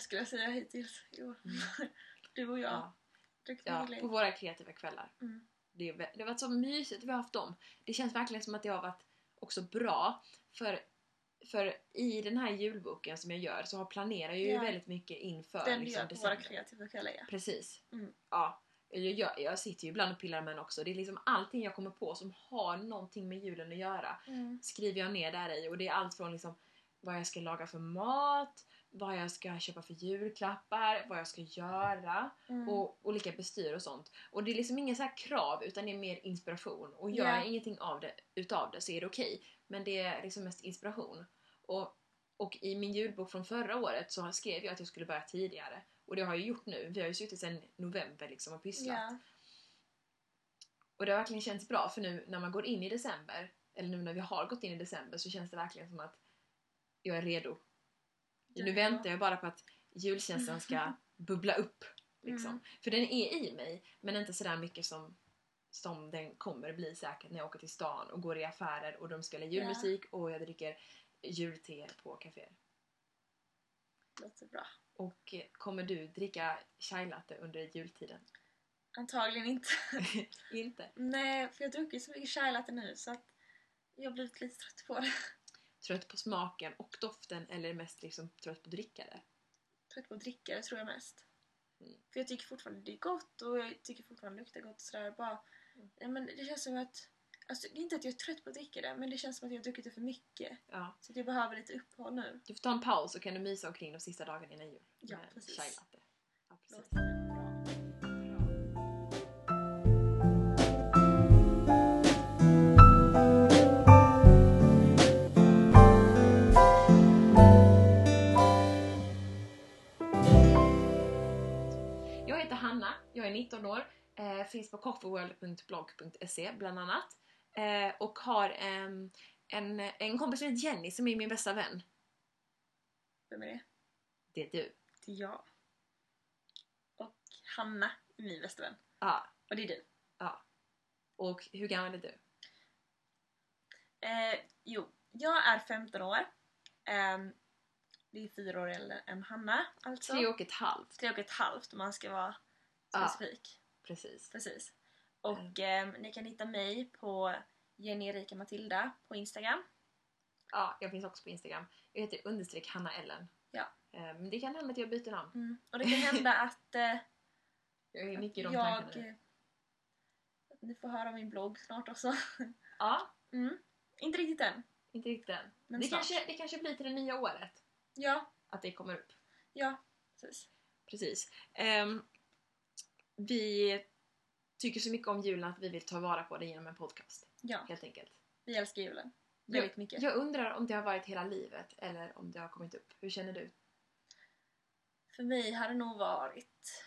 skulle jag säga hittills i år. Du och jag. Ja. Ja på våra kreativa kvällar. Mm. Det, det har varit så mysigt vi har haft dem. Det känns verkligen som att det har varit också bra. För, för i den här julboken som jag gör så har planerar jag ju Ja. väldigt mycket inför Den du liksom, gör på våra kreativa kvällar ja. Precis. Mm. Ja. Jag, jag, jag sitter ju ibland och pillar med den också. Det är liksom allting jag kommer på som har någonting med julen att göra Mm. skriver jag ner där i och det är allt från liksom vad jag ska laga för mat, vad jag ska köpa för julklappar, vad jag ska göra Mm. och olika bestyr och sånt. Och det är liksom inga så här krav utan det är mer inspiration. Och gör Ja. jag ingenting av det, utav det så är det okej. Men det är liksom mest inspiration. Och, och i min julbok från förra året så skrev jag att jag skulle börja tidigare. Och det har jag gjort nu. Vi har ju suttit sedan november liksom och pysslat. Ja. Och det har verkligen känts bra för nu när man går in i december, eller nu när vi har gått in i december så känns det verkligen som att jag är redo. Nu väntar jag bara på att julkänslan ska bubbla upp. Liksom. Mm. För den är i mig, men inte sådär mycket som, som den kommer bli säkert när jag åker till stan och går i affärer och de spelar julmusik och jag dricker julte på kaféer. Låter bra. Och eh, kommer du dricka chai latte under jultiden? Antagligen inte. inte. Nej, för jag har druckit så mycket chai latte nu så att jag har blivit lite trött på det. Trött på smaken och doften eller mest liksom trött på att dricka det? Trött på att dricka det tror jag mest. Mm. För jag tycker fortfarande det är gott och jag tycker fortfarande det luktar gott och sådär. Bara, Mm. men det känns som att... Alltså, det är inte att jag är trött på att dricka det, men det känns som att jag har druckit det för mycket. Ja. Så jag behöver lite uppehåll nu. Du får ta en paus så kan du mysa omkring de sista dagarna innan jul. Ja, precis. chai latte. Ja, precis. Finns på coffeeworld.blog.se bland annat. Eh, och har em, en, en kompis som heter Jenny som är min bästa vän. Vem är det? Det är du. Det är jag. Och Hanna är min bästa vän. Ja, Och det är du. ja. Och hur gammal är du? Eh, jo, jag är 15 år. Ehm, det är fyra år äldre än Hanna alltså. Tre och ett halvt. Tre och ett halvt om man ska vara specifik. Precis. Precis. Och ehm, ni kan hitta mig på Jenny Erika Matilda på Instagram. Ja, jag finns också på Instagram. Jag heter understreck Hanna Ellen. Ja. Eh, Men det kan hända att jag byter namn. Mm. Och det kan hända att, eh, Jag i de jag... eh, ni får höra min blogg snart också. Ja, Mm. Inte riktigt än. inte riktigt än. Men Det snart. kanske, det kanske blir till det nya året. Ja, Att det kommer upp. ja, precis. Precis. Ehm, vi tycker så mycket om julen att vi vill ta vara på det genom en podcast. Ja, Helt enkelt. vi älskar julen. Jag, Väldigt mycket. jag undrar om det har varit hela livet eller om det har kommit upp. Hur känner du? För mig har det nog varit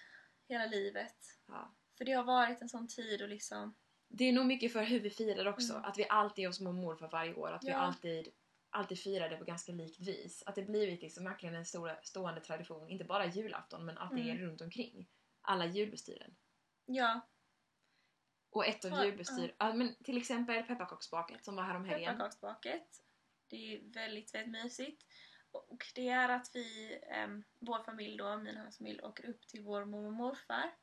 hela livet. Ja. För det har varit en sån tid och liksom... Det är nog mycket för hur vi firar också. Mm. Att vi alltid är hos mormor morfar varje år. Att vi Ja. alltid, alltid firar det på ganska likt vis. Att det blivit liksom verkligen en stor, stående tradition. Inte bara julafton men att det är Mm. runt omkring. Alla julbestyren. Ja, Och ett av julbestyr, ja. men till exempel pepparkaksbaket som var här om helgen. pepparkaksbaket. Det är väldigt, väldigt mysigt. Och det är att vi, em, vår familj då, min och hans familj, åker upp till vår mormor och morfar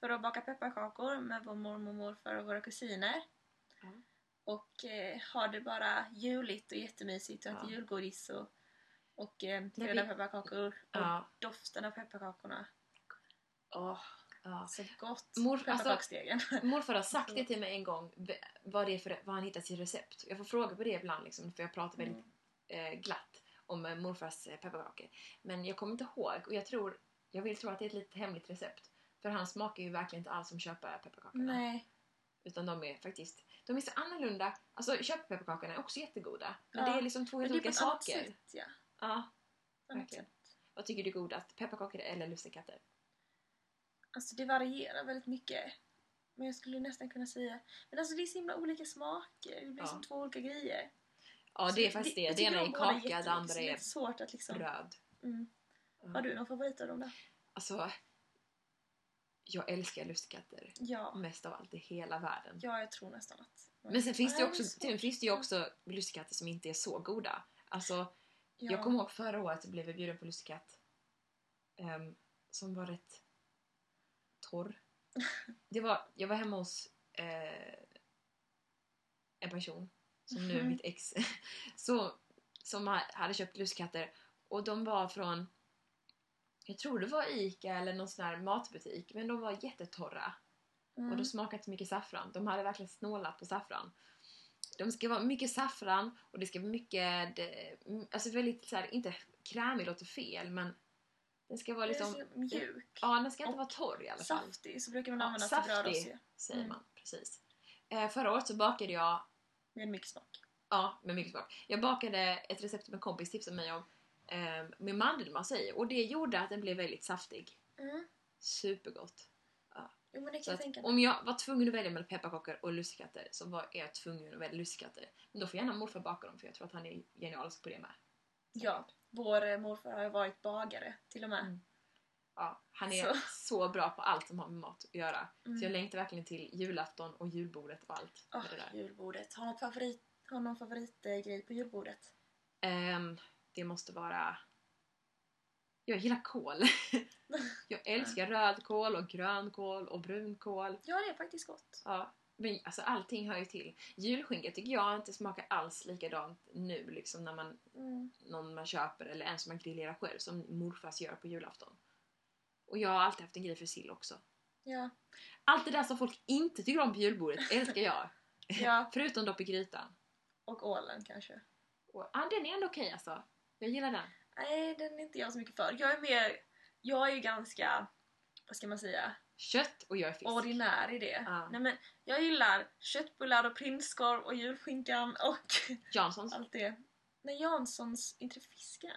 för att baka pepparkakor med vår mormor och morfar och våra kusiner. Ja. Och eh, har det bara juligt och jättemysigt och äter Ja. julgodis och, och eh, trevliga vi- pepparkakor. Och Ja. doften av pepparkakorna. Åh, Ja. så gott! Mor- alltså-. Morfar har sagt det till mig en gång, vad, det är för, vad han hittat sitt recept. Jag får fråga på det ibland liksom, för jag pratar väldigt Mm. eh, glatt om eh, morfars eh, pepparkakor. Men jag kommer inte ihåg och jag tror, jag vill tro att det är ett litet hemligt recept. För han smakar ju verkligen inte alls som köpepepparkakorna. Nej. Utan de är faktiskt, de är så annorlunda. Alltså köpepepparkakorna är också jättegoda. Men Ja. det är liksom två helt olika saker. sätt, ja. Ja, Verkligen. vad tycker du är godast? Pepparkakor eller lussekatter? Alltså det varierar väldigt mycket. Men jag skulle nästan kunna säga... Men alltså det är så himla olika smaker. Det blir Ja. som två olika grejer. Ja, det är faktiskt det. Det ena är kaka, det andra är är svårt att liksom... bröd. Mm. Har du någon favorit av dem då? Alltså, jag älskar lussekatter. Ja. Mest av allt i hela världen. Ja, jag tror nästan att Men sen finns det också, sen finns det ju också lussekatter som inte är så goda. Alltså, Ja. jag kommer ihåg förra året blev jag bjuden på lussekatt ehm, som var rätt torr. Det var, jag var hemma hos eh, en person, som nu är Mhm. mitt ex, så, som ha- hade köpt lussekatter och de var från jag tror det var Ica eller någon sån här matbutik men de var jättetorra. Mm. Och de smakade inte så mycket saffran. De hade verkligen snålat på saffran. De ska vara mycket saffran och det ska vara mycket, eh, alltså väldigt så här, inte krämig låter fel men den ska vara liksom, så mjuk. ja den ska inte vara torr i alla fall. Saftig så brukar man Ja, använda saftig. till brödrosé. Säger Mm. man, precis. Eh, förra året så bakade jag, Med mycket smak. ja med mycket smak. Jag bakade ett recept som en kompis tipsade mig om eh, med mandelmassa i och det gjorde att den blev väldigt saftig. Mm. Supergott. Jo men det kan Så jag tänka om jag var tvungen att välja mellan pepparkakor och lussekatter så var jag tvungen att välja lussekatter. Men då får gärna morfar baka dem för jag tror att han är genialisk på det med. Ja, vår eh, morfar har varit bagare till och med. Mm. Ja, han är så. Så. bra på allt som har med mat att göra. Mm. Så jag längtar verkligen till julafton och julbordet och allt. Där. julbordet. Har något favorit, har någon favoritgrej på julbordet? Ehm, det måste vara... Jag gillar kål. jag älskar rödkål och grönkål och brunkål. Ja, det är faktiskt gott. Ja, men alltså allting hör ju till. Julskinka tycker jag inte smakar alls likadant nu liksom när man Mm. någon man köper eller en som man grillerar själv som morfars gör på julafton. Och jag har alltid haft en grej för sill också. Ja. Allt det där som folk inte tycker om på julbordet älskar jag. ja, Förutom dopp i grytan. och ålen kanske. Och, ja, den är ändå okej alltså. Jag gillar den. Nej, den är inte jag så mycket för. Jag är mer, jag är ju ganska, vad ska man säga, Kött och jag är fisk. ordinär i det. Ja. Nej men, jag gillar köttbullar och prinskorv och julskinkan och Janssons? allt det. Nej, Janssons, inte fisken.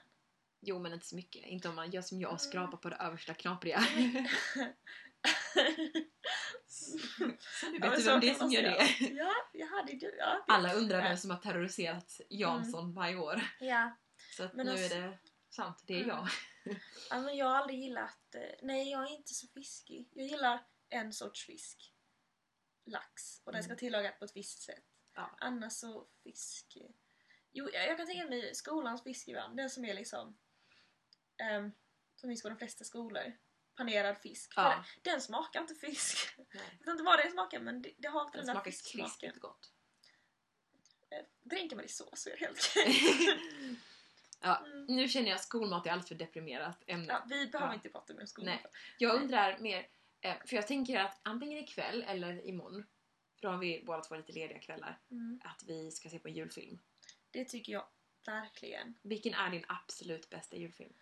Jo men inte så mycket. Inte om man gör som jag och Mm. skrapar på det översta knapriga. nu Ja, vet men du vem det är som gör det. Ja, jaha, det är du. Ja, Alla undrar vem som har terroriserat Jansson varje år. Ja, Så att Men nu alltså- är det sant, det är Mm. jag. ja, men jag har aldrig gillat... eh, Nej, jag är inte så fiskig. Jag gillar en sorts fisk. Lax. Och den ska Mm. tillagas på ett visst sätt. Ja. Annars så fisk... eh, Jo, jag kan tänka mig skolans fisk ibland. Den som är liksom... ehm, som finns på de flesta skolor. Panerad fisk. Ja. Den, den smakar inte fisk. Nej. Jag vet inte vad den smakar men det, det har inte Den den, där smakar fisksmaken. krispigt gott. Eh, Dränker man i sås så är det helt okej. Ja, Mm. nu känner jag att skolmat är alldeles för deprimerat ämne. Ja, vi behöver Ja. inte prata mer om skolan. Nej. Jag undrar mer, eh, för jag tänker att antingen ikväll eller imorgon, för då har vi båda två lite lediga kvällar, Mm. att vi ska se på en julfilm. Det tycker jag verkligen. Vilken är din absolut bästa julfilm?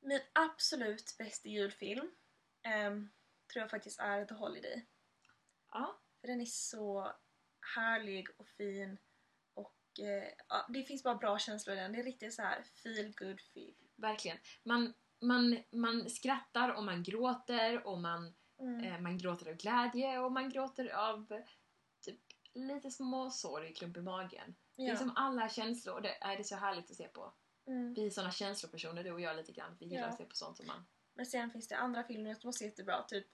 Min absolut bästa julfilm ehm, tror jag faktiskt är The Holiday. Ja, För den är så härlig och fin eh, ja, det finns bara bra känslor i den. Det är riktigt så här feel good film. verkligen. Man, man, man skrattar och man gråter och man, Mm. eh, man gråter av glädje och man gråter av typ lite små sorg, klump i magen. Det är ja. som alla känslor det är det så härligt att se på. mm. Vi är såna känslopersoner du och jag lite grann. Vi gillar Ja. att se på sånt som man... Men sen finns det andra filmer som också är jättebra. Typ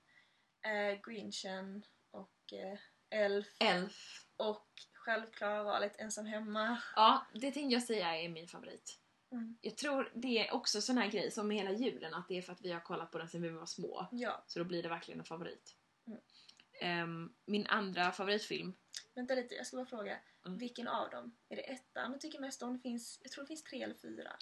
eh, Grinchen och eh, Elf Elf. och självklara valet Ensam hemma. Ja, det tänkte jag säga är min favorit. Mm. Jag tror det är också sån här grej som med hela julen att det är för att vi har kollat på den sen vi var små. Ja, Så då blir det verkligen en favorit. Mm. Ehm, min andra favoritfilm. vänta lite, jag ska bara fråga. Mm. Vilken av dem? Är det ettan du tycker mest om? Det finns, jag tror det finns tre eller fyra.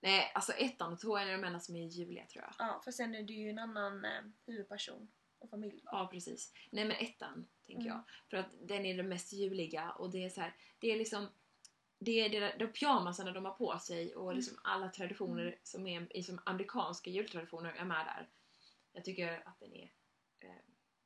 Nej, alltså ettan och tvåan är de enda som är juliga tror jag. Ja, för sen är det ju en annan eh, huvudperson och familj. Ja, precis. Nej men ettan, tänker Mm. jag. För att den är den mest juliga och det är så här, det är liksom det är där, de pyjamasarna de har på sig och Mm. liksom alla traditioner som är i som amerikanska jultraditioner är med där. Jag tycker att den är eh,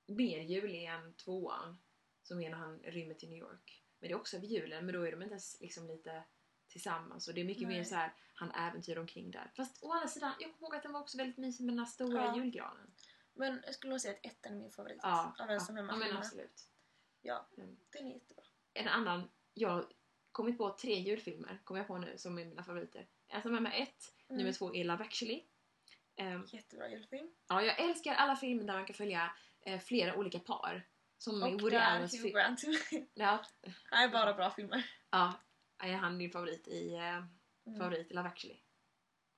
mer julig än tvåan som är när han rymmer till New York. Men det är också vid julen men då är de inte ens liksom lite tillsammans och det är mycket Nej. mer så här han äventyr omkring där. Fast å andra sidan, jag kommer ihåg att den var också väldigt mysig med den här stora Ja. julgranen. Men jag skulle nog säga att ettan är min favorit Ja, av ja, hemma ja men absolut. Ja, Mm. den är jättebra. En annan, jag har kommit på tre julfilmer, kommer jag på nu, som är mina favoriter. Ensam hemma 1, Mm. nummer två är Love actually. Ehm, Jättebra julfilm. ja, jag älskar alla filmer där man kan följa eh, flera olika par. Som Och Woody Allens film. Grant. Ja, Det är bara bra filmer. ja, är han din favorit i eh, Mm. favorit i Love actually?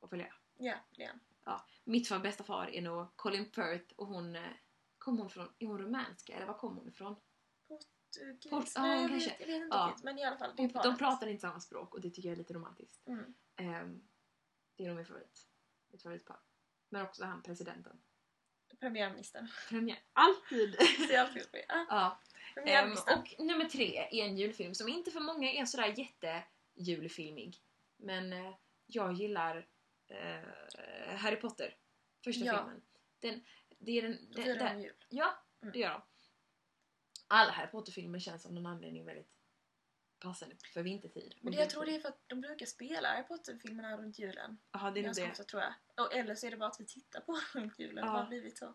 Och följa. Ja, det är han. Mitt för bästa far är nog Colin Firth och hon eh, Kom hon från, är hon rumänska eller var kom hon ifrån? Portugis? Port- ja, Nej, jag kanske. vet, jag vet inte Ja. riktigt. Men i alla fall, det de pratar inte samma språk och det tycker jag är lite romantiskt. Mm. Ehm, det är nog min favorit. Mitt favoritpar. Men också han presidenten. Premiärministern. Premiär. Alltid! Det är alltid. Ja, ja. Premiärministern. och nummer tre är en julfilm som inte för många är sådär jättejulfilmig. Men eh, jag gillar eh, Harry Potter. Första Ja. filmen. Den, det är den, den, den, de jul. Ja, Mm. det gör de. Alla Harry Potter-filmer känns av någon anledning väldigt passande för vintertid. Men det, jag tror det är för att de brukar spela Harry Potter-filmerna runt julen. Jaha, det är Ganska det. ofta tror jag. Och, eller så är det bara att vi tittar på runt julen. Ja. Det har blivit så.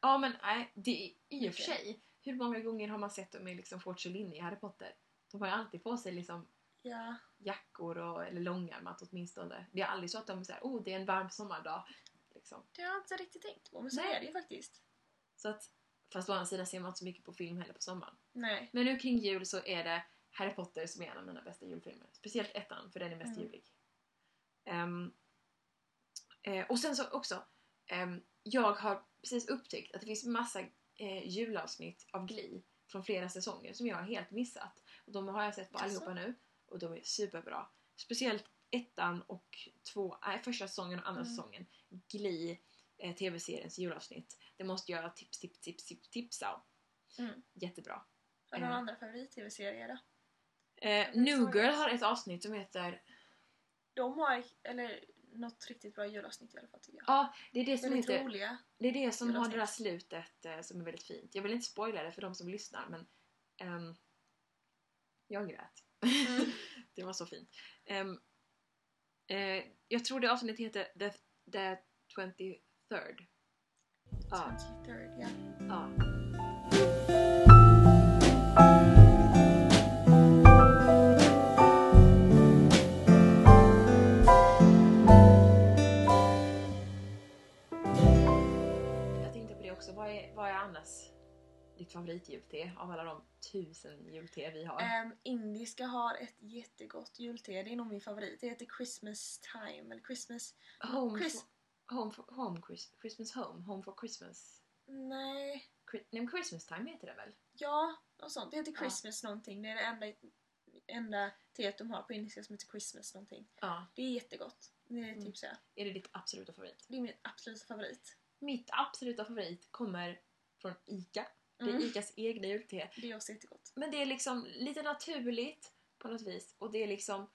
Ja men nej, det är i och för sig. Hur många gånger har man sett dem i liksom Fortune i Harry Potter? De har ju alltid på sig liksom Ja. Jackor och, eller långärmat åtminstone. Det är aldrig så att de säger oh det är en varm sommardag. Liksom. Det har jag inte riktigt tänkt på. Men så Nej. är det ju faktiskt. Så att, fast å andra sidan ser man inte så mycket på film heller på sommaren. Nej. Men nu kring jul så är det Harry Potter som är en av mina bästa julfilmer. Speciellt ettan, för den är mest Mm. julig. Ehm, eh, och sen så också, ehm, jag har precis upptäckt att det finns massa eh, julavsnitt av Glee från flera säsonger som jag har helt missat. Och de har jag sett på Jaså? allihopa nu och de är superbra. Speciellt ettan och två, nej, första säsongen och andra Mm. säsongen. Glee, eh, tv-seriens julavsnitt. Det måste jag tips, tips, tips, tips, tipsa om. Mm. Jättebra. Har du några Eh. andra favorit-tv-serier då? Eh, New Girl har ett avsnitt som heter... De har, eller något riktigt bra julavsnitt i alla fall tycker jag. Ja, det är det som, Väldigt heter, roliga. det, är det som har det där slutet eh, som är väldigt fint. Jag vill inte spoila det för de som lyssnar men ehm, jag grät. Mm. det var så fint. Ehm, eh, jag tror det avsnittet heter The, the 23rd. Ja, 23rd, ja. ja. Jag tänkte på det också. Vad är, vad är annars ditt favoritjulte av alla de tusen julte vi har? Ehm, indiska har ett jättegott julte. Det är nog min favorit. Det heter Christmas time. Eller Christmas... home, Chris- for, home, for, home Chris, Christmas Home? Home for Christmas? Nej. Chri- Nej Christmas time heter det väl? Ja, något sånt. Det heter Ja. Christmas någonting. Det är det enda, enda teet de har på indiska som heter Christmas någonting. Ja. Det är jättegott. Det är Mm. typ så. Är det ditt absoluta favorit? Det är min absoluta favorit. Mitt absoluta favorit kommer från ICA. Det är Mm. ICAs egna julte. Det är också jättegott. Men det är liksom lite naturligt på något vis. Och det är liksom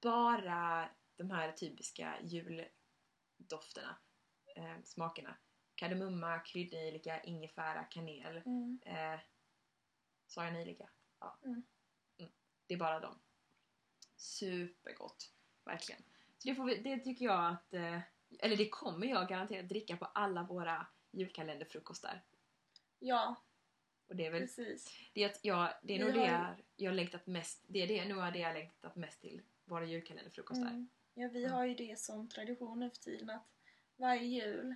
bara de här typiska juldofterna. Eh, smakerna. Kardemumma, kryddnejlika, ingefära, kanel. Mm. Eh, sa jag nejlika? Ja. Mm. Mm. Det är bara dem. Supergott. Verkligen. Så det, får vi, det tycker jag att... Eh, eller det kommer jag garanterat dricka på alla våra julkalenderfrukostar. Ja, Och det är väl precis. det är, jag, det är nog det jag, jag längtat mest Det är det nog det jag längtat mest till. Våra julkalenderfrukostar. Mm. Ja, vi Mm. har ju det som tradition nu för tiden att varje jul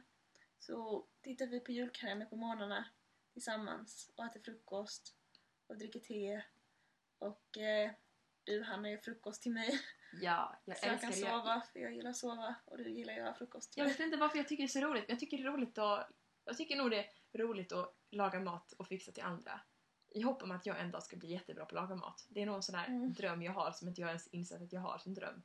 så tittar vi på julkalender på morgnarna tillsammans och äter frukost och dricker te och eh, du Hanna gör frukost till mig Ja, jag så jag älskar kan det. sova för jag gillar att sova och du gillar att göra frukost Jag vet inte varför jag tycker det är så roligt, men jag tycker det är roligt att... Jag tycker nog det roligt att laga mat och fixa till andra. I hopp om att jag en dag ska bli jättebra på att laga mat. Det är nog en sån här Mm. dröm jag har som inte jag ens insett att jag har som dröm.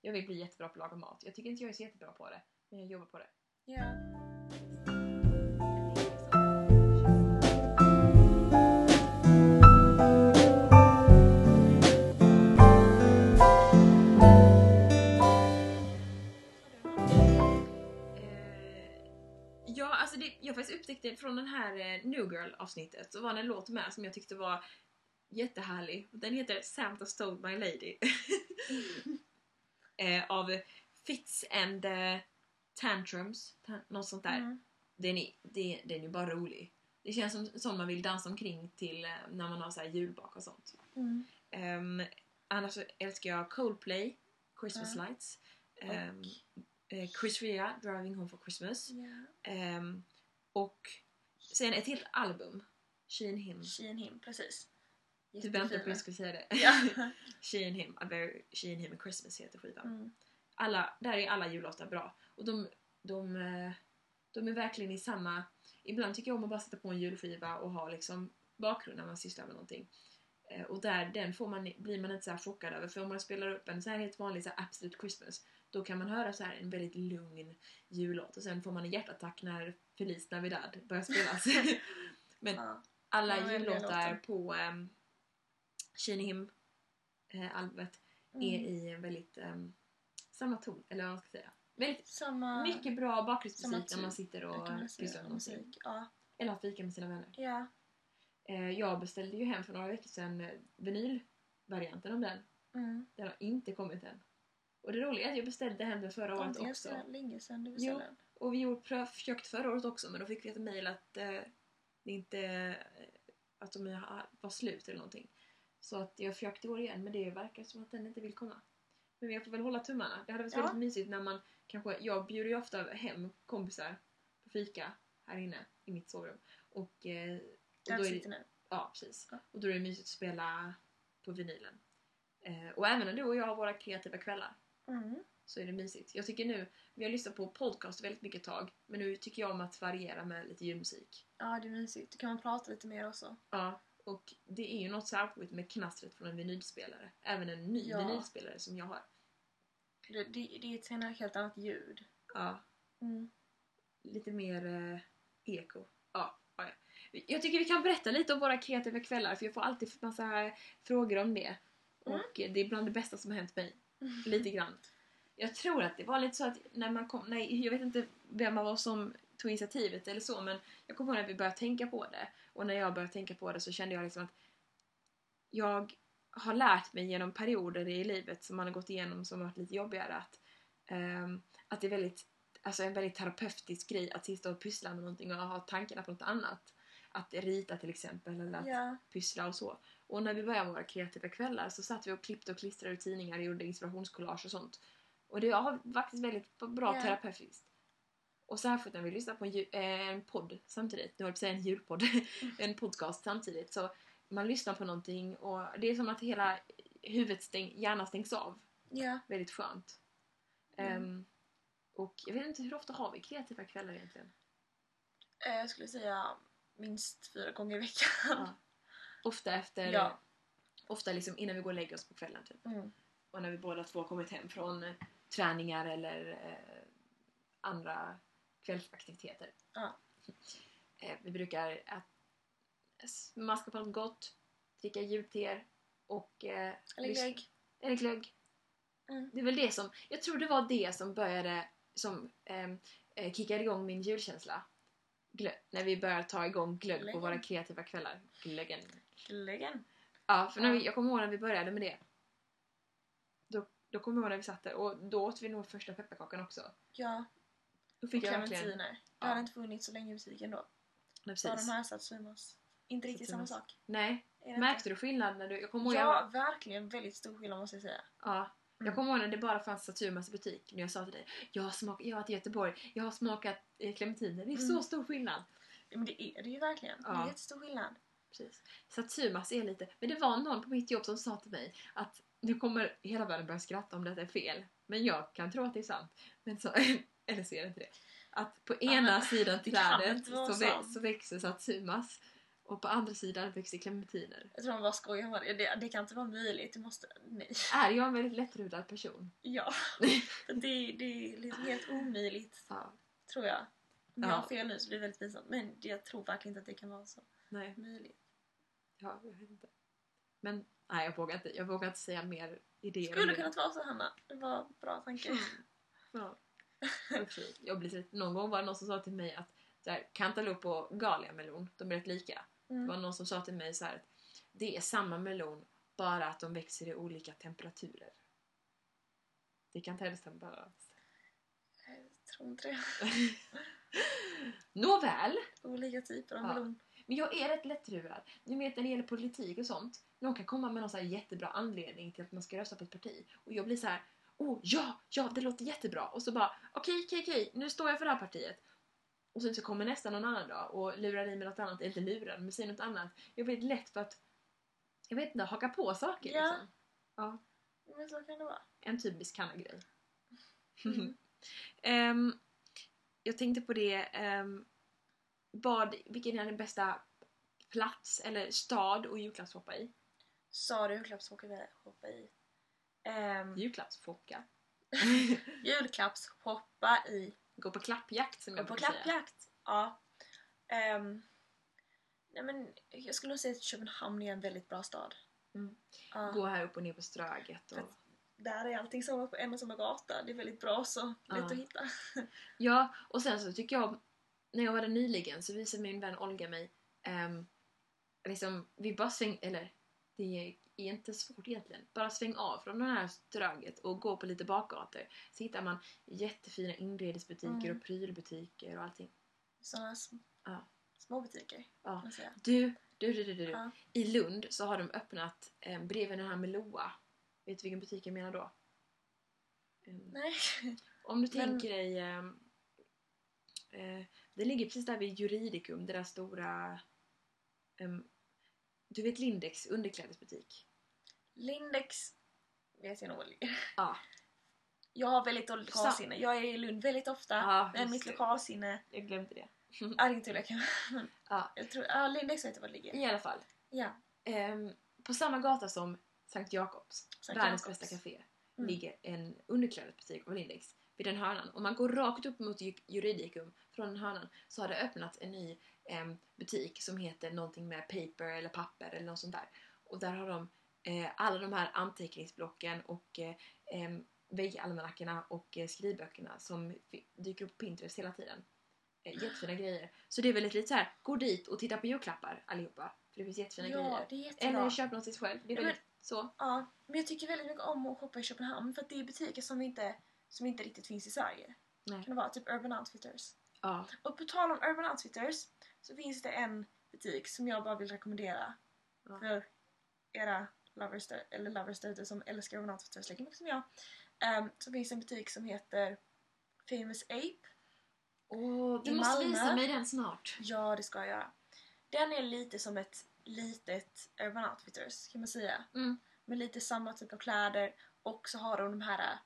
Jag vill bli jättebra på att laga mat. Jag tycker inte jag är så jättebra på det, men jag jobbar på det. Ja. Faktiskt upptäckte från den här eh, New Girl avsnittet så var det en låt med som jag tyckte var jättehärlig. Den heter Santa Stole My Lady. eh, av Fits and eh, Tantrums, tan- något sånt där. Mm. Den, är, det, den är bara rolig. Det känns som, som man vill dansa omkring till eh, när man har så här julbak och sånt. Mm. Um, annars så älskar jag Coldplay, Christmas Mm. Lights. Um, eh, Chris Rea, Driving Home for Christmas. Ja. Ehm, och sen ett helt album She and him. She and him, precis. Du väntade på att jag skulle säga det. Ja. She and him, a very, She and him Christmas heter skivan. Mm. Alla, där är alla jullåtar bra. Och de, de, eh, de är verkligen i samma... Ibland tycker jag om att bara sätta på en julskiva och ha liksom bakgrund när man sysslar med någonting. Eh, Och där, den får man, blir man inte så här chockad över. För om man spelar upp en så här helt vanlig så här Absolute Christmas då kan man höra så här en väldigt lugn jullåt och sen får man en hjärtattack när Feliz Navidad börjar spelas. Men Ja. alla Ja, jullåtar låtar. på um, She and Him eh, albumet är Mm. i en väldigt um, samma ton, eller vad man ska säga. Väldigt Samma... mycket bra bakgrundsmusik när man typ, sitter och pysslar med musik. Ja. Eller har fika med sina vänner. ja. Eh, jag beställde ju hem för några veckor sedan eh, vinylvarianten av den. Mm. Den har inte kommit än. Och det roliga är att jag beställde hem den förra året också. så länge sedan du beställde den. Och vi gjorde, pröv, försökte förra året också men då fick vi ett mejl att eh, det inte eh, att de var slut eller någonting. Så att jag försökte i år igen men det verkar som att den inte vill komma. Men jag får väl hålla tummarna. Det hade varit Ja. väldigt mysigt när man kanske, jag bjuder ju ofta hem kompisar på fika här inne i mitt sovrum. Och, eh, och Där då är det, sitter nu. Ja, precis. Ja. Och då är det mysigt att spela på vinylen. Eh, och även när du och jag har våra kreativa kvällar Mm. så är det mysigt. Jag tycker nu, vi har lyssnat på podcast väldigt mycket tag, men nu tycker jag om att variera med lite julmusik. Ja, det är mysigt. Då kan man prata lite mer också. Ja, och det är ju något särskilt med knastret från en vinylspelare. Även en ny Ja. vinylspelare som jag har. Det, det, det är ett helt- annat ljud. Ja, Mm. lite mer eh, eko. Ja, ja, ja. Jag tycker vi kan berätta lite om våra kreativa kvällar, för jag får alltid massa frågor om det. Mm. Och det är bland det bästa som har hänt mig. Lite grann. Jag tror att det var lite så att när man kom, nej, jag vet inte vem av oss som tog initiativet eller så men jag kommer ihåg när vi började tänka på det och när jag började tänka på det så kände jag liksom att jag har lärt mig genom perioder i livet som man har gått igenom som har varit lite jobbigare att, ehm, att det är väldigt, alltså en väldigt terapeutisk grej att sitta och pyssla med någonting och ha tankarna på något annat. Att rita till exempel eller att Ja. pyssla och så. Och när vi började våra kreativa kvällar så satt vi och klippte och klistrade ut tidningar och gjorde inspirationscollage och sånt. Och det har faktiskt väldigt bra Ja. terapeutiskt. Och särskilt när vi lyssnar på en, ju- eh, en podd samtidigt, nu höll jag säga en julpodd, en podcast samtidigt. Så man lyssnar på någonting och det är som att hela huvudet stäng, hjärnan stängs av. Ja. Väldigt skönt. Mm. Ehm, och jag vet inte hur ofta har vi kreativa kvällar egentligen? Eh, Jag skulle säga minst fyra gånger i veckan. Ja. Ofta efter, Ja. ofta liksom innan vi går och lägger oss på kvällen typ. Mm. Och när vi båda två kommit hem från eh, träningar eller eh, andra kvällsaktiviteter. Ja. Eh, vi brukar ät- smaska på något gott, dricka julteer och... Eh, Eller glögg. Eller glögg. Mm. Det är väl det som... Jag tror det var det som började... Som ehm, eh, kickade igång min julkänsla. Glö- när vi började ta igång glögg på Glöggen. våra kreativa kvällar. Glöggen. Glöggen. Ja, för när Ja. vi, jag kommer ihåg när vi började med det. Då, då kommer jag ihåg när vi satt där och då åt vi nog första pepparkakan också. Ja. Då Och fick jag verkligen... Det Ja. hade inte funnits så länge i butiken då. Nej, Bara precis. de här satsumas. Inte riktigt samma sak. Nej. Är det Märkte du skillnad när du... Jag kommer ihåg, inte? jag, Ja, verkligen väldigt stor skillnad måste jag säga. ja, jag Mm. kommer ihåg när det bara fanns Satsumas i butik. När jag sa till dig jag har, smak, jag har varit i Göteborg, jag har smakat eh, clementiner. Det är så Mm. stor skillnad. Ja, Men det är det ju verkligen. Det Ja. är jättestor skillnad. Precis. Satsumas är lite... Men det var någon på mitt jobb som sa till mig att nu kommer hela världen börja skratta om detta är fel. Men jag kan tro att det är sant. Men så, eller så är det inte det. Att på Ja, ena men sidan trädet så, vä- så växer Satsumas och på andra sidan växer clementiner. Jag tror de bara skojar med det. det. Kan inte vara möjligt. Det måste... Nej. Är jag en väldigt lättrudad person? Ja. Det, det är liksom helt omöjligt, Ja. tror jag. Om jag Ja. har fel nu så blir det väldigt pinsamt. Men jag tror verkligen inte att det kan vara så Nej. möjligt. Ja, jag vet inte. Men nej, jag vågar inte, jag vågar inte säga mer idéer. Skulle det. kunnat vara så Hanna. Det var bra tanke. Ja. Okej, Jag blir lite, någon gång var det någon som sa till mig att så här, och galliamelon, de är rätt lika. Det var Mm. någon som sa till mig så här att det är samma melon, bara att de växer i olika temperaturer. Det kan Tedestam bara... Jag tror inte det. Nåväl! Olika typer av Ja. Men jag är rätt lättlurad. Ni vet när det gäller politik och sånt. Någon kan komma med någon så här jättebra anledning till att man ska rösta på ett parti. Och jag blir så här, oh ja, ja det låter jättebra. Och så bara, okej, okej, okej, nu står jag för det här partiet. och sen så kommer nästa någon annan dag och lurar i mig något annat, inte lurar men säger något annat. Jag väldigt lätt för att, jag vet inte, haka på saker Ja. liksom. Ja, Men så kan det vara. en typisk Hanna-grej. Mm. Ehm, jag tänkte på det, um, vad, vilken är den bästa plats eller stad att julklappshoppa i? Sa du julklappshoppa i? Um, Julklappshoppa. julklappshoppa i. Gå på klappjakt som Gå jag på brukar säga. klappjakt. Ja. Ehm, nej men jag skulle nog säga att Köpenhamn är en väldigt bra stad. Mm. Ja. Gå här upp och ner på Ströget. Och... Där är allting samlat på en och samma gata. Det är väldigt bra så. Lätt Ja. att hitta. Ja, och sen så tycker jag, när jag var där nyligen så visade min vän Olga mig, um, liksom, vi bara sväng, eller det är inte svårt egentligen, bara sväng av från det här Ströget och gå på lite bakgator. Så hittar man jättefina inredningsbutiker Mm. och prylbutiker och allting. Sådana sm- Ja. små butiker Ja. Du, du, du, du, du. Ja. I Lund så har de öppnat eh, bredvid den här med Loa. Vet du vilken butik jag menar då? Em, Nej. Om du Men- tänker dig... ehm, eh, det ligger precis där vid Juridicum, det där stora... ehm, du vet Lindex underklädesbutik? Lindex vet jag nog det ligger. Ja. Jag har väldigt dåligt lokalsinne. Jag är i Lund väldigt ofta. Ja, men mitt lokalsinne Jag glömde det. är inte tillräckligt. Ja. Jag tror, ja, Lindex vet jag var det ligger. I alla fall. Ja. ehm, på samma gata som Sankt Jakobs, Sankt världens Jakobs. bästa café, Mm. ligger en underklädesbutik av Lindex vid den hörnan. Om man går rakt upp mot Ju- Juridicum från den hörnan så har det öppnat en ny em, butik som heter någonting med paper eller papper eller något sånt där. Och där har de eh, alla de här anteckningsblocken och eh, väggalmanackorna och eh, skrivböckerna som dyker upp på Pinterest hela tiden. Eh, jättefina grejer. Så det är väl lite, lite så här, gå dit och titta på julklappar allihopa. För det finns jättefina Ja, grejer. det är jättebra. Eller köp något till själv. Det är Ja, väldigt så. Ja, men jag tycker väldigt mycket om att shoppa i Köpenhamn för att det är butiker som inte, som inte riktigt finns i Sverige. Nej. Kan det vara? Typ Urban Outfitters. Ja. Och på tal om Urban Outfitters så finns det en butik som jag bara vill rekommendera Ja. för era lovers där, eller lovers där som älskar Urban Outfitters lika mycket som jag. Ehm, så finns det en butik som heter Famous Ape. Åh, du måste Malmö. visa mig den snart. Ja, det ska jag göra. Den är lite som ett litet Urban Outfitters kan man säga. Mm. Med lite samma typ av kläder och så har de de här,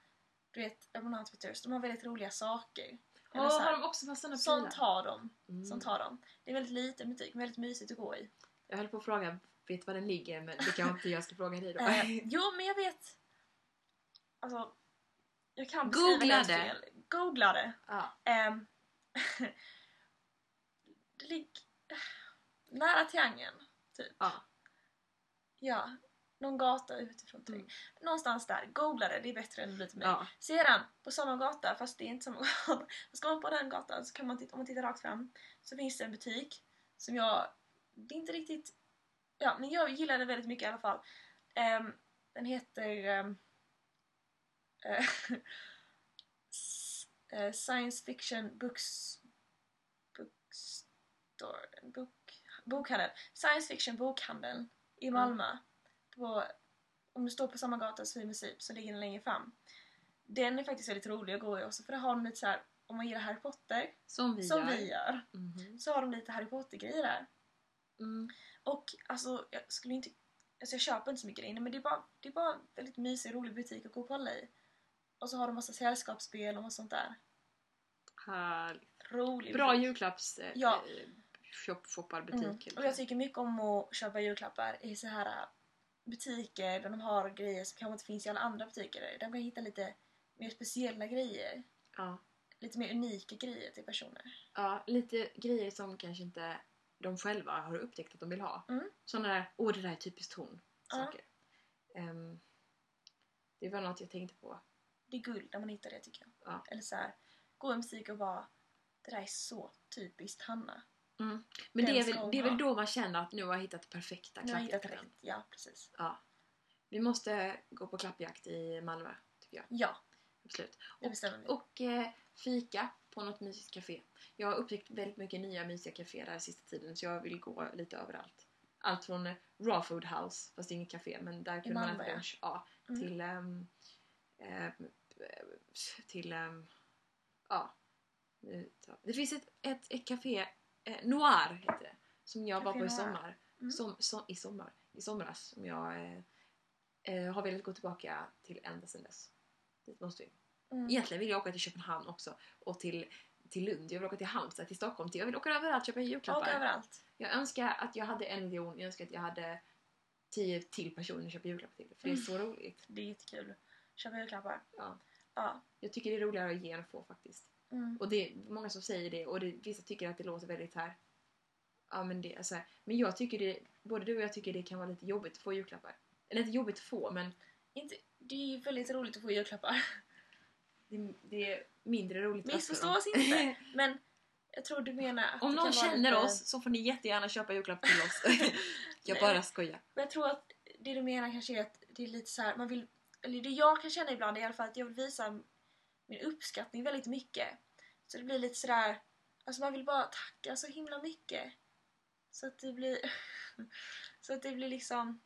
du vet, Urban Outfitters, de har väldigt roliga saker. Så här, har de också fast såna sånt har de. Mm. Sånt har de. Det är väldigt liten butik, väldigt mysigt att gå i. Jag höll på att fråga, vet var den ligger? Men det kan inte jag ska fråga dig då. Eh, jo, men jag vet. Alltså, jag kan Googla det. fel. Googla det. ja. Ehm, det ligger nära triangeln, typ. ja. Ja, någon gata utifrån Mm. mm. Någonstans där. Googla det, det är bättre än att till mig. ja. Sedan, på samma gata, fast det är inte samma gata. Ska man på den gatan så kan man titta, om man tittar rakt fram så finns det en butik som jag, det är inte riktigt, ja men jag gillar den väldigt mycket i alla fall. Ehm, den heter s- eh, Science Fiction Books Bookstore, bok, bokhandel. Science Fiction Bokhandeln i Malmö. På, om du står på samma gata som Ape så ligger den längre fram. Den är faktiskt väldigt rolig att gå i också för där har de lite så här, om man gillar Harry Potter, Som vi som gör. vi gör, Mhm. så har de lite Harry Potter-grejer där. Mm. Och alltså, jag skulle inte... Alltså jag köper inte så mycket där inne men det är bara, det är bara en väldigt mysig, rolig butik att gå och kolla i. Och så har de massa sällskapsspel och sånt där. Härligt. Rolig Bra butik. julklapps... Eh, Ja. eh, shop, shopparbutik. Mm. Och jag tycker mycket om att köpa julklappar i så här butiker där de har grejer som kanske inte finns i alla andra butiker. Där de kan hitta lite mer speciella grejer. ja. Lite mer unika grejer till personer. ja, lite grejer som kanske inte de själva har upptäckt att de vill ha. Mm. Sådana där, åh det där är typiskt hon. Ja. Saker. Ehm, det var något jag tänkte på. Det är guld när man hittar det tycker jag. Ja. Eller så här, gå i butik och bara det där är så typiskt Hanna. Mm. Men det är, väl, det är väl då man känner att nu har jag hittat det perfekta klappjakten. rätt. Ja, precis. Ja. Vi måste gå på klappjakt i Malmö, tycker jag. Ja, Absolut. vi. Och eh, fika på något mysigt café. Jag har upptäckt väldigt mycket nya mysiga kaféer där sista tiden så jag vill gå lite överallt. Allt från eh, Raw Food House, fast det är inget café, men där kunde man äta lunch. Ja, Mm. till... eh, till... ehm, ja. Det finns ett, ett, ett café, eh, Noir heter det, som jag var på i sommar. Mm. Som, som, I sommar. I somras. Som jag eh, eh, har velat gå tillbaka till ända sedan dess. Dit måste vi. Mm. Egentligen vill jag åka till Köpenhamn också. Och till, till Lund. Jag vill åka till Halmstad, till Stockholm. Till, jag vill åka överallt och köpa julklappar. Och överallt. Jag önskar att jag hade en miljon. Jag önskar att jag hade tio till personer att köpa julklappar till. För det är så roligt. Det är jättekul. Köpa julklappar. Ja. Ja. Jag tycker det är roligare att ge än att få faktiskt. Mm. Och det är många som säger det och det, vissa tycker att det låter väldigt här. Ja men det, alltså, men jag tycker det, både du och jag tycker det kan vara lite jobbigt att få julklappar. Eller inte jobbigt att få men Inte, det är ju väldigt roligt att få julklappar. det, det är mindre roligt att Missförstå oss inte. Men jag tror du menar att Om någon känner lite... oss så får ni jättegärna köpa julklappar till oss. jag bara skojar. Men jag tror att det du menar kanske är att det är lite så här, man vill, eller det jag kan känna ibland är i alla fall att jag vill visa min uppskattning väldigt mycket. Så det blir lite sådär, alltså man vill bara tacka så himla mycket. Så att det blir, så att det blir liksom,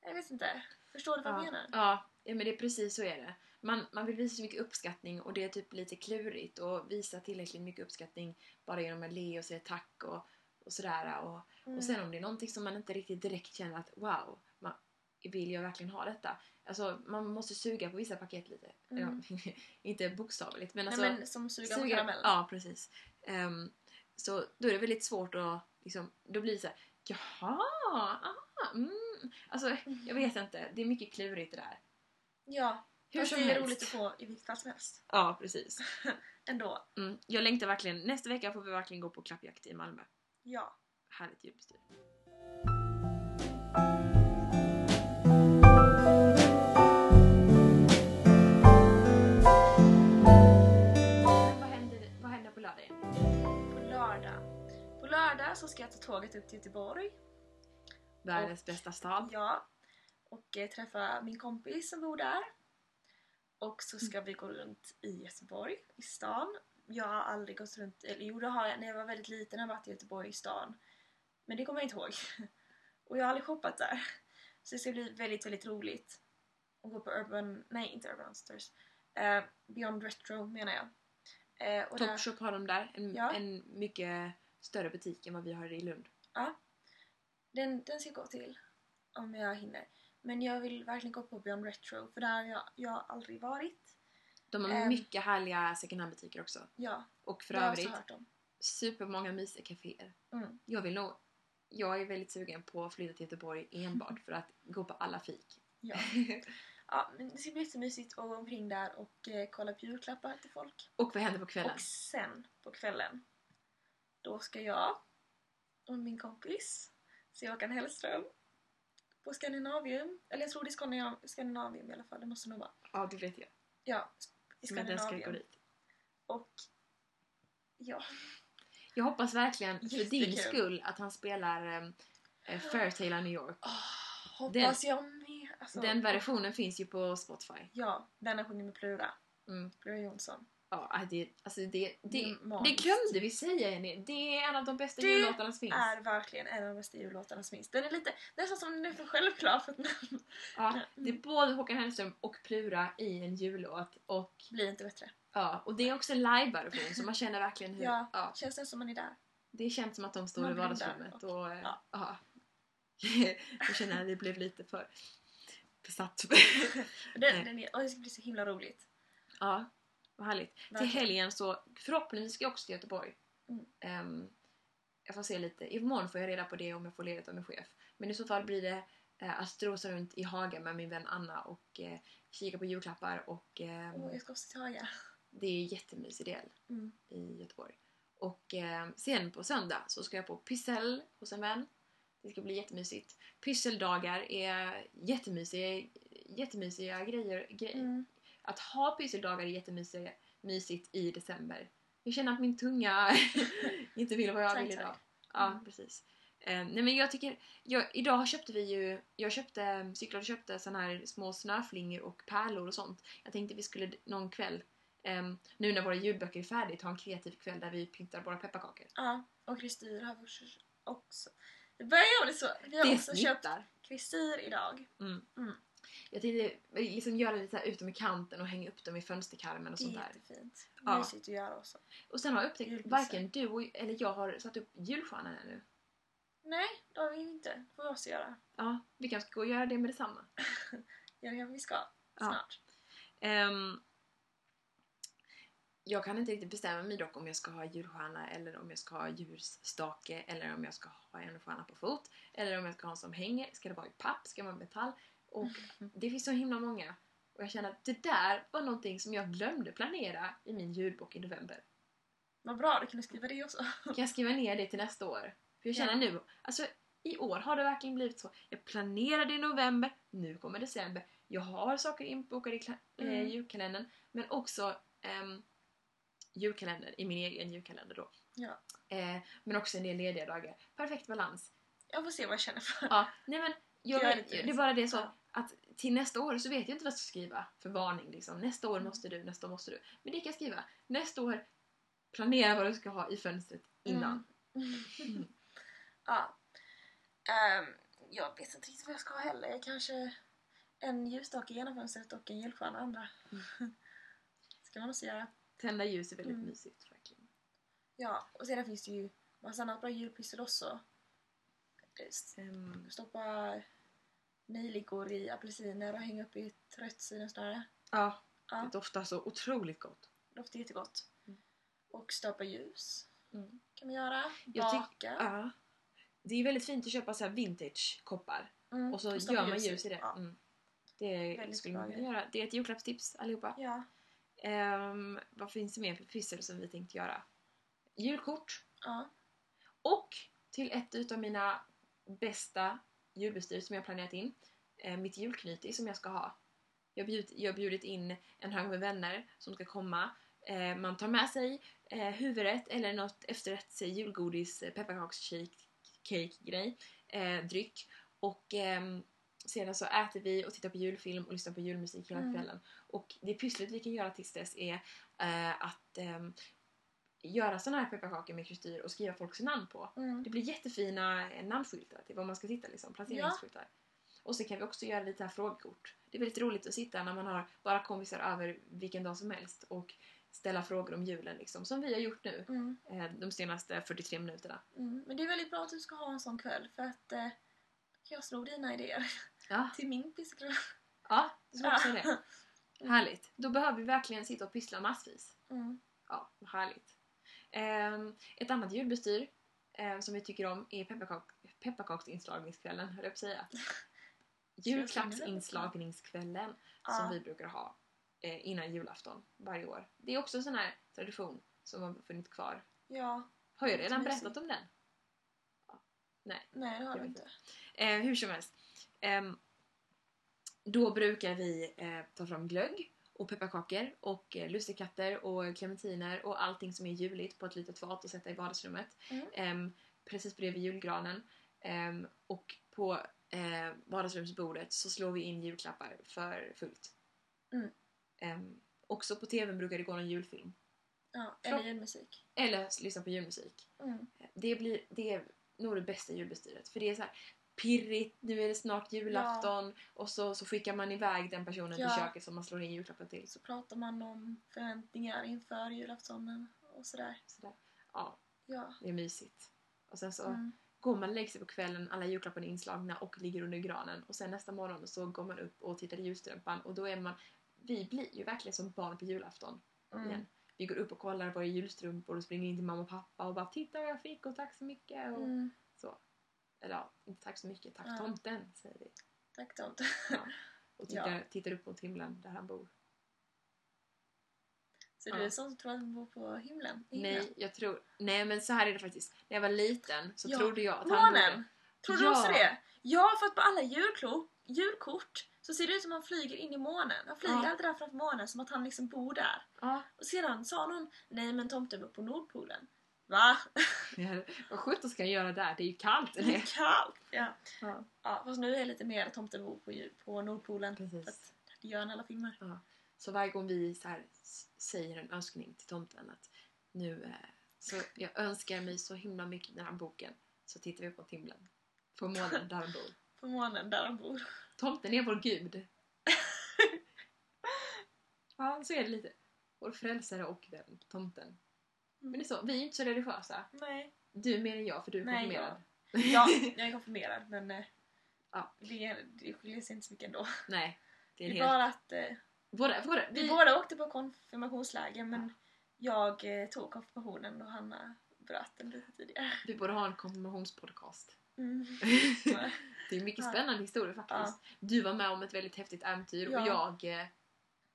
jag vet inte, förstår du vad jag Ja, menar? ja, ja, men det är precis så är det. Man, man vill visa så mycket uppskattning och det är typ lite klurigt att visa tillräckligt mycket uppskattning bara genom att le och säga tack och, och sådär. Och, Mm. och sen om det är någonting som man inte riktigt direkt känner att wow, man, vill jag verkligen ha detta? Alltså man måste suga på vissa paket lite. Mm. Ja, inte bokstavligt men Nej alltså men som suga på karamell. Ja, precis. Ehm, så då är det väldigt svårt att liksom, då blir det så här, jaha, ah, mm. Alltså jag vet inte, det är mycket klurigt det där. Ja, Hur som det är roligt att få i vilket fall som helst. Ja, precis. Ändå. Mm. Jag längtar verkligen. Nästa vecka får vi verkligen gå på klappjakt i Malmö. Ja. Härligt julbestyr. Lördag så ska jag ta tåget upp till Göteborg. Världens bästa stad. Ja. Och eh, träffa min kompis som bor där. Och så ska vi gå runt i Göteborg, i stan. Jag har aldrig gått runt, eller jo det har jag när jag var väldigt liten har jag varit i Göteborg i stan. Men det kommer jag inte ihåg. Och jag har aldrig shoppat där. Så det ska bli väldigt, väldigt roligt. Att gå på Urban, nej inte Urban Outsters. Eh, Beyond Retro menar jag. Eh, Topshop har de där. En, Ja. en mycket större butik än vad vi har i Lund. Den, den ska jag gå till om jag hinner. Men jag vill verkligen gå på Beyond Retro för där har jag, jag aldrig varit. De har Ehm. mycket härliga second hand-butiker också. Ja, Och för övrigt supermånga mysiga kaféer. Mm. Jag vill nog... Jag är väldigt sugen på att flytta till Göteborg enbart för att gå på alla fik. Ja. ja, men det ska bli jättemysigt att gå omkring där och eh, kolla på julklappar till folk. Och vad händer på kvällen? Och sen på kvällen, då ska jag och min kompis Håkan Hellström på Skandinavium. Eller jag tror det är Skandinav- Skandinavium i alla fall, det måste nog vara. Ja, det vet jag. Ja, i Men den ska gå Skandinavium. dit. Och ja, Jag hoppas verkligen för din skull att han spelar um, Fairtale of New York. åh, hoppas jag med. Alltså, Den versionen finns ju på Spotify. Ja, den är sjungen med Plura. Mm. Plura Jonsson. Ja, det, alltså det, Det det, är det magiskt. glömde vi säga Jenny. Det är en av de bästa Det jullåtarna som finns. Är verkligen en av de bästa jullåtarna som finns. Den är lite, nästan som den är för självklar för att den Ja, det är både Håkan Hellström och Plura i en jullåt. Och, blir inte bättre. ja, och det är också en live-version så man känner verkligen hur... Ja. Ja, Känns det som man är där? det känns som att de står Man i vardagsrummet och- och... eh, ja. Ja. Jag känner att det blev lite för besatt. Den, den är, och det ska bli så himla roligt. Ja, vad härligt. Till Verkligen. helgen så förhoppningsvis ska jag också till Göteborg. Mm. Ehm, jag får se lite. Imorgon får jag reda på det om jag får ledigt av min chef. Men i så fall blir det eh, att strosa runt i Haga med min vän Anna och eh, kika på julklappar och ehm, Åh, jag ska också till Haga. det är en jättemysig del Mm. i Göteborg. Och eh, sen på söndag så ska jag på pyssel hos en vän. Det ska bli jättemysigt. Pysseldagar är jättemysiga, jättemysiga grejer. Gre- Mm. Att ha pysseldagar är jättemysigt mysigt i december. Jag känner att min tunga inte vill vad jag vill idag. Ja, Mm. precis. Eh, nej men jag tycker, jag, idag köpte vi ju, jag köpte, cyklade och köpte såna här små snöflingor och pärlor och sånt. Jag tänkte vi skulle någon kväll, ehm, nu när våra ljudböcker är färdiga, ta en kreativ kväll där vi pyntar våra pepparkakor. Ja, och kristyr har vi också. Det börjar bli så. Vi har Det också köpt smittar. kristyr idag. Mm. Mm. Jag tänkte liksom göra lite så utom i kanten och hänga upp dem i fönsterkarmen och sånt där. jättefint. Ja. Mysigt att göra också. Och sen har jag upptäckt Julbusar. varken du och, eller jag har satt upp julstjärnan ännu. Nej, det har vi inte. Det får vi också göra. Ja, vi kanske ska gå och göra det med detsamma. Ja, det kanske vi ska. Ja. Snart. Ehm, jag kan inte riktigt bestämma mig dock om jag ska ha julstjärna eller om jag ska ha ljusstake eller om jag ska ha en stjärna på fot eller om jag ska ha en som hänger. Ska det vara i papp? Ska det vara i metall? Och det finns så himla många. Och jag känner att det där var någonting som jag glömde planera i min julbok i november. Vad bra, du kunde skriva det också. Kan jag skriva ner det till nästa år? För jag känner nu, alltså i år har det verkligen blivit så. Jag planerade i november, nu kommer december. Jag har saker inbokade i eh, Mm. julkalendern. Men också ehm, julkalender i min egen julkalender då. Ja. Eh, men också en del lediga dagar. Perfekt balans. Jag får se vad jag känner för. Ja, nej men jag, Jag det är bara det så Ja. Att till nästa år så vet jag inte vad jag ska skriva för varning liksom. Nästa år Mm. måste du, nästa år måste du. Men det kan jag skriva. Nästa år, planera vad du ska ha i fönstret innan. Mm. ja. Ehm, jag vet inte riktigt vad jag ska ha heller. Kanske en ljusstake i ena fönstret och en julstjärna i andra. ska man också göra. Tända ljus är väldigt Mm. mysigt verkligen. Ja, och sedan finns det ju massa annat bra julpyssel också. Ehm, Stoppa nejlikor i apelsiner och hänga upp i ett rött sidensnöre. ja, Ja. det doftar så otroligt gott. Doftar jättegott. Mm. Och stoppa ljus Mm. kan man göra. Baka. Ja. Det är väldigt fint att köpa så här vintage-koppar Mm. och så stoppa gör man ljus i det. Ja. Mm. Det Väldigt skulle man kunna göra. Det är ett julklappstips allihopa. ja. Ehm, vad finns det mer för pyssel som vi tänkte göra? Julkort. ja. Och till ett utav mina bästa julbestyr som jag planerat in. Eh, mitt julknyte som jag ska ha. Jag har bjudit, jag bjudit in en hög med vänner som ska komma. Eh, man tar med sig eh, huvudrätt eller något efterrätt, eh, julgodis, pepparkakscake cake grej, eh, dryck. Och ehm, sedan så äter vi och tittar på julfilm och lyssnar på julmusik hela Mm. kvällen. Och det pysslet vi kan göra tills dess är eh, att ehm, göra såna här pepparkakor med kristyr och skriva folks namn på. Mm. Det blir jättefina eh, namnskyltar till var man ska sitta liksom, placeringsskyltar. Och så kan vi också göra lite här frågekort. Det är väldigt roligt att sitta när man har bara kompisar över vilken dag som helst och ställa frågor om julen liksom, som vi har gjort nu Mm. eh, de senaste 43 minuterna. Mm. Men det är väldigt bra att du ska ha en sån kväll för att eh, jag slog dina idéer Ja, till min pisskväll. ja det ska också det. Härligt. Då behöver vi verkligen sitta och pyssla massvis. Mm. Ja, härligt. Ehm, ett annat julbestyr eh, som vi tycker om är pepparkak pepparkaksinslagningskvällen, höll jag på att säga. Julklappsinslagningskvällen som Ja. vi brukar ha eh, innan julafton varje år. Det är också en sån här tradition som har funnits kvar. ja. Har jag redan berättat om den? Nej, det har du inte. Eh, hur som helst. Ehm, då brukar vi eh, ta fram glögg och pepparkakor och eh, lussekatter och clementiner och allting som är juligt på ett litet fat och sätta i vardagsrummet. Mm. Ehm, precis bredvid julgranen. Ehm, och på eh, vardagsrumsbordet så slår vi in julklappar för fullt. Mm. Ehm, också på tvn brukar det gå en julfilm. Ja, eller julmusik. Eller lyssna på julmusik. Mm. Det, blir, det är nog det bästa julbestyret. För det är så här pirrigt, nu är det snart julafton och så, så skickar man iväg den personen Ja. till köket som man slår in julklappen till. Så pratar man om förväntningar inför julaftonen och sådär. Sådär. Ja, Ja. det är mysigt. Och sen så Mm. går man och lägger sig på kvällen, alla julklapparna är inslagna och ligger under granen. Och sen nästa morgon så går man upp och tittar i julstrumpan och då är man... Vi blir ju verkligen som barn på julafton Mm. igen. Vi går upp och kollar våra julstrumpor och springer in till mamma och pappa och bara “Titta vad jag fick och tack så mycket” och Mm. Eller ja, inte tack så mycket, tack Ja. tomten säger vi. Tack tomt. Ja. Och tittar, Ja. tittar upp mot himlen där han bor. Så du är sån som tror att han bor på himlen? Himlen? Nej, jag tror... Nej men så här är det faktiskt. När jag var liten så trodde jag att han Månen! bodde... Tror du också det? Ja, för att på alla julkort, julkort så ser det ut som att han flyger in i månen. Han flyger alltid där framför månen som att han liksom bor där. Och sedan sa någon, nej men tomten bor på Nordpolen. Va? Ja, Vad sjutton ska jag göra där? Det är ju kallt. Det Eller? är kallt! Ja. Ja, ja, fast nu är det lite mer bor på, på Nordpolen. Precis. att det gör han alla filmer. Så varje gång vi så här säger en önskning till tomten att nu eh, så jag önskar mig så himla mycket den här boken så tittar vi på himlen. På månen där han bor. På månen där han bor. Tomten är vår gud. Ja, så är det lite. Vår frälsare och den tomten. Men det är så, vi är ju inte så religiösa. Nej. Du mer än jag för du är Nej, konfirmerad. Ja, jag är konfirmerad men eh, Ja. det, det skiljer sig inte så mycket ändå. Nej. Det är Det är helt... bara att eh, Båda, båda, vi vi, båda åkte på konfirmationsläger men jag eh, tog konfirmationen och Hanna bröt den lite tidigare. vi borde ha en konfirmationspodcast. Mm. det är mycket Ja. spännande historier faktiskt. Du var med om ett väldigt häftigt äventyr och Ja. jag...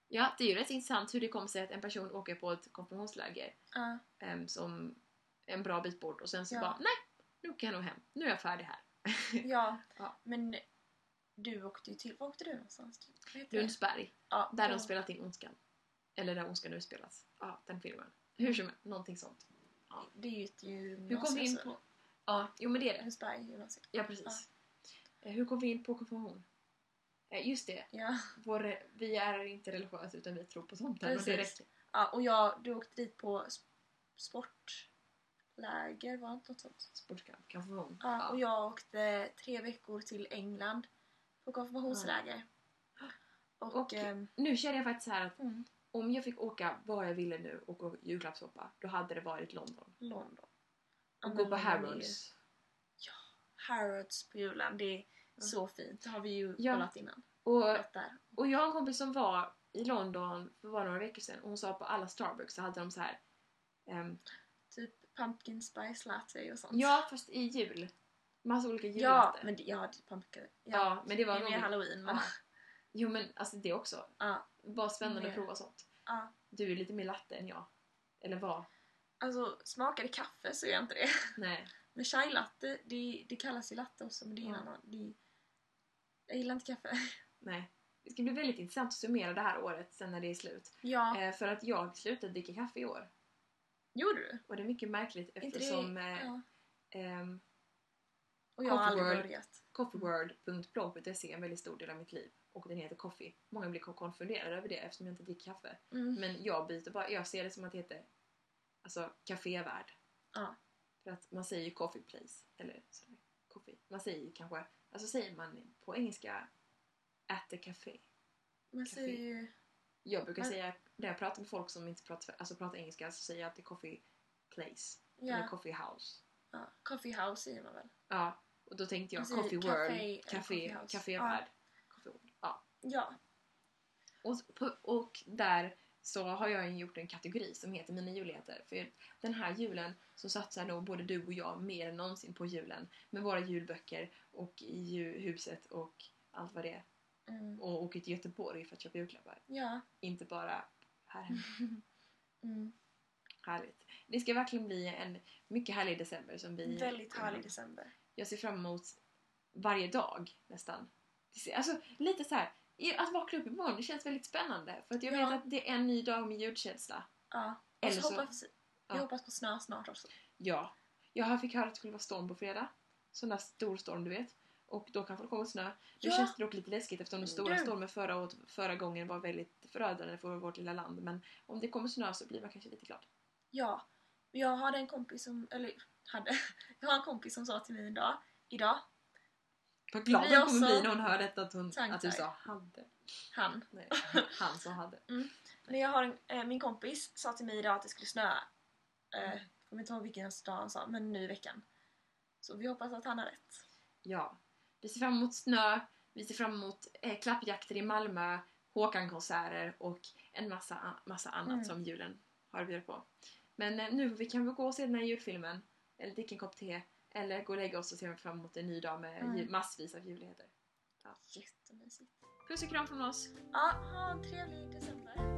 Ja, det är ju rätt intressant hur det kommer sig att en person åker på ett konfirmationsläger Ja. em, som en bra bit bort och sen så Ja. bara nej, nu kan jag nog hem. Nu är jag färdig här. ja, Ja. men du åkte ju till... Var åkte du någonstans? Lundsberg, Ja, där ja. de spelat in Ondskan. Eller där Ondskan nu spelas. Ja, den filmen. Hur som helst, någonting sånt. Det är ju ett Hur kom vi in på... Ja, jo men det är det. Lundsberg gymnasium. Ja, precis. Eh, Hur kom vi in på konfirmation? Eh, Just det, Ja. vår, vi är inte religiösa utan vi tror på och det Precis. räcker. ja, och jag, du åkte dit på sp- sportläger, var det inte något sånt? Sportkamp, konfirmation. Ja, och jag åkte tre veckor till England på konfirmationsläger. Och, Och- ehm, Nu känner jag faktiskt så här att mm, om jag fick åka vad jag ville nu och gå julklappshoppa, då hade det varit London. London. Ja, Och gå på är ju- Harrods. Harrods på julen, det är Ja. Så fint. Det har vi ju Ja. kollat innan. Och, och jag har en kompis som var i London för bara några veckor sedan och hon sa på alla Starbucks så hade de så här. ehm, Typ pumpkin spice latte och sånt. ja, fast i jul. Massa olika ja, jullatte. men det, ja, det- pumpkin. Ja, ja, men det det var är mer halloween men... Ja. Jo men alltså det också. Ja. Bara spännande Mer. att prova sånt. Ja. Du är lite mer latte än jag. Eller vad? Alltså, smakar det kaffe så är jag inte det. Nej. Men chai latte, det, det kallas ju latte också men det är en Ja. annan. Det jag gillar inte kaffe. Nej. Det ska bli väldigt intressant att summera det här året sen när det är slut. Ja. Eh, för att jag slutade dricka kaffe i år. Gjorde du? Och det är mycket märkligt eftersom eh, ja. ehm, Och jag har aldrig börjat. coffeeworld.blog.se är en väldigt stor del av mitt liv. Och den heter Coffee. Många blir konfunderade över det eftersom jag inte dricker kaffe. Mm. Men jag byter bara, jag ser det som att det heter alltså kafévärld. Ja. För att man säger ju coffee place. Eller sorry, coffee. Man säger ju kanske, alltså säger man på engelska at the café. Man Café. säger ju... Jag brukar Men- säga, när jag pratar med folk som inte pratar, alltså pratar engelska så säger jag alltid coffee place. Eller Ja. coffee house. ja. Coffee house säger man väl? Ja, och då tänkte jag Man säger coffee world, eller café, house. cafévärld. World. Ja. Ja. Och, och där så har jag gjort en kategori som heter Mina juligheter. För den här julen så satsar nog både du och jag mer än någonsin på julen. Med våra julböcker och i huset och allt vad det är. Mm. Och åker till Göteborg för att köpa julklappar. Ja. Inte bara här hemma. Mm. Härligt. Det ska verkligen bli en mycket härlig december som vi... Väldigt härlig december. Jag ser fram emot varje dag nästan. Alltså lite så här. Att vakna upp imorgon det känns väldigt spännande. För att jag Ja. vet att det är en ny dag med julkänsla. Ja. Eller så hoppas, ja. hoppas på snö snart också. Ja. Jag fick höra att det skulle vara storm på fredag. Sån där stor storm du vet. Och då kan folk komma snö. Nu Ja. känns det dock lite läskigt eftersom den stora stormen förra, förra gången var väldigt förödande för vårt lilla land. Men om det kommer snö så blir man kanske lite glad. Ja. Jag hade en kompis som, eller hade, jag har en kompis som sa till mig idag, idag, Vad glad hon kommer bli när hon hör detta att, hon, att du sa hade. han, Nej, han som hade. Men jag har en, eh, min kompis sa till mig idag att det skulle snöa. Eh, Mm. kommer inte ihåg vilken dag han sa, men nu i veckan. Så vi hoppas att han har rätt. Ja. Vi ser fram emot snö, vi ser fram emot eh, klappjakter i Malmö, Håkan-konserter och en massa, massa annat Mm. som julen har att bjuda på. Men eh, nu vi kan väl gå och se den här julfilmen, eller dricka en kopp te, eller gå och lägga oss och se fram emot en ny dag med Mm. massvis av juligheter. Jättemysigt. Puss och kram från oss! Ja, ha en trevlig december.